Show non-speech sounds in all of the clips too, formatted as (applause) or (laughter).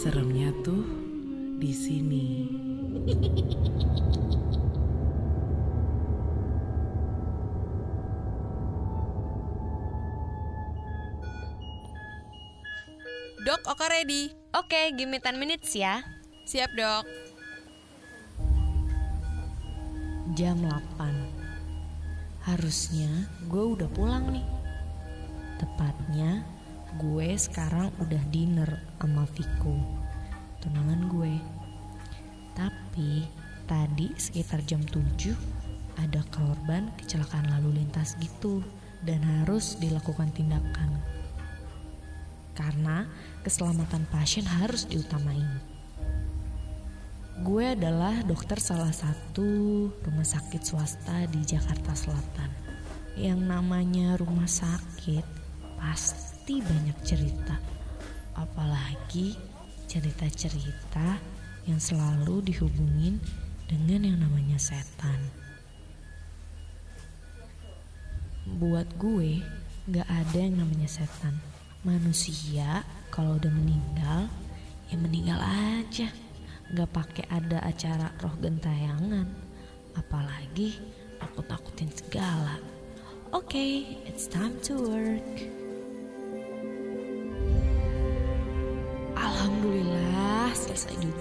Seremnya tuh di sini. Dok, Oka ready. Oke, give me 10 minutes ya. Siap, Dok. Jam 8 Harusnya gue udah pulang nih Tepatnya gue sekarang udah dinner sama Viko. Tunangan gue. Tapi tadi sekitar jam 7 Ada korban kecelakaan lalu lintas gitu Dan harus dilakukan tindakan. Karena keselamatan pasien harus diutamain. Gue adalah dokter salah satu rumah sakit swasta di Jakarta Selatan. Yang namanya rumah sakit pasti banyak cerita. Apalagi cerita-cerita yang selalu dihubungin dengan yang namanya setan. Buat gue, gak ada yang namanya setan. Manusia kalau udah meninggal, ya meninggal aja gak pakai ada acara roh gentayangan apalagi takut-takutin segala oke okay, it's time to work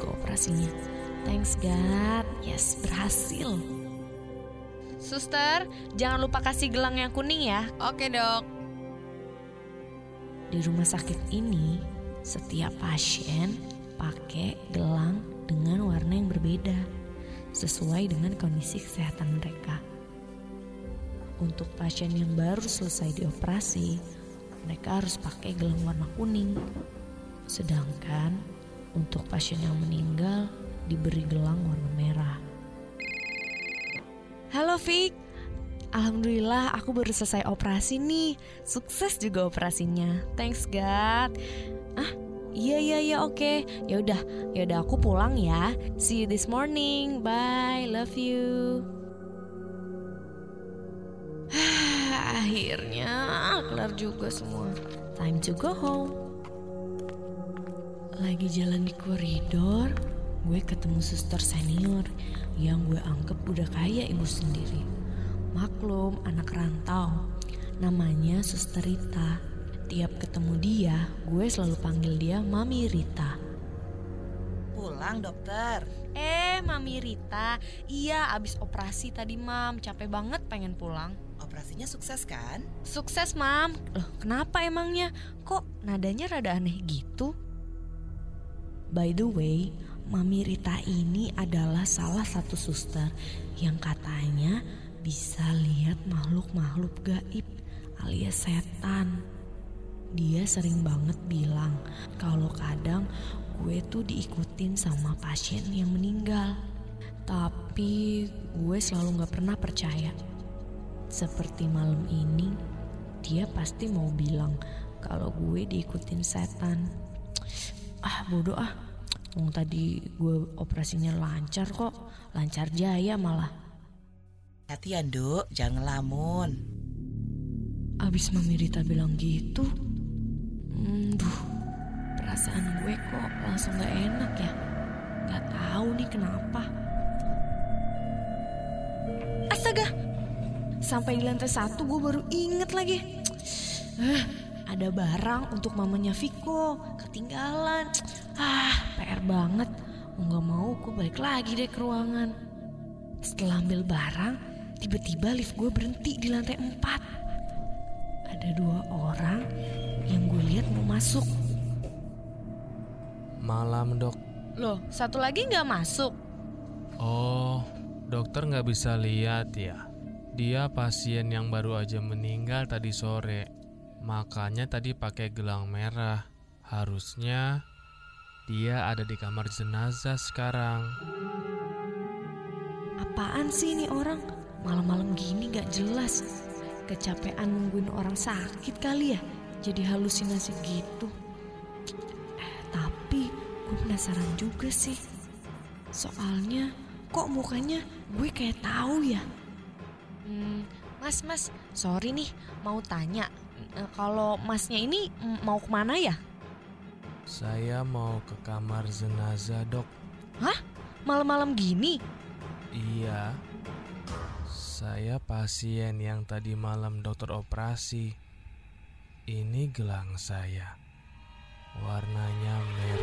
juga operasinya Thanks God Yes berhasil Suster, jangan lupa kasih gelang yang kuning ya. Oke, Dok. Di rumah sakit ini, setiap pasien pakai gelang dengan warna yang berbeda sesuai dengan kondisi kesehatan mereka. Untuk pasien yang baru selesai dioperasi, mereka harus pakai gelang warna kuning. Sedangkan untuk pasien yang meninggal diberi gelang warna merah. Halo Fik, Alhamdulillah aku baru selesai operasi nih Sukses juga operasinya Thanks God Ah Iya iya iya oke. Okay. Ya udah, ya udah aku pulang ya. See you this morning. Bye. Love you. (sighs) Akhirnya kelar juga semua. Time to go home. Lagi jalan di koridor, gue ketemu suster senior yang gue anggap udah kayak ibu sendiri. Maklum anak rantau. Namanya Suster Rita Tiap ketemu dia, gue selalu panggil dia Mami Rita. Pulang dokter. Eh, Mami Rita. Iya, abis operasi tadi, Mam. Capek banget pengen pulang. Operasinya sukses kan? Sukses, Mam. Loh, kenapa emangnya? Kok nadanya rada aneh gitu? By the way, Mami Rita ini adalah salah satu suster yang katanya bisa lihat makhluk-makhluk gaib alias setan dia sering banget bilang kalau kadang gue tuh diikutin sama pasien yang meninggal. Tapi gue selalu gak pernah percaya. Seperti malam ini, dia pasti mau bilang kalau gue diikutin setan. Ah bodoh ah, Wong tadi gue operasinya lancar kok, lancar jaya malah. Hati ya dok, jangan ngelamun. Abis Mami Rita bilang gitu, Hmm, duh, perasaan gue kok langsung gak enak ya. Gak tahu nih kenapa. Astaga, sampai di lantai satu gue baru inget lagi. Eh, ada barang untuk mamanya Viko, ketinggalan. Ah, PR banget. Mau gak mau gue balik lagi deh ke ruangan. Setelah ambil barang, tiba-tiba lift gue berhenti di lantai empat. Ada dua orang yang gue lihat mau masuk. Malam dok. Loh, satu lagi nggak masuk? Oh, dokter nggak bisa lihat ya. Dia pasien yang baru aja meninggal tadi sore. Makanya tadi pakai gelang merah. Harusnya dia ada di kamar jenazah sekarang. Apaan sih ini orang? Malam-malam gini gak jelas. Kecapean nungguin orang sakit kali ya? jadi halusinasi gitu. Eh, tapi gue penasaran juga sih. Soalnya kok mukanya gue kayak tahu ya. Hmm, mas, mas, sorry nih mau tanya. E, kalau masnya ini mau ke mana ya? Saya mau ke kamar jenazah, Dok. Malam-malam gini? Iya. Saya pasien yang tadi malam dokter operasi. Ini gelang saya. Warnanya merah.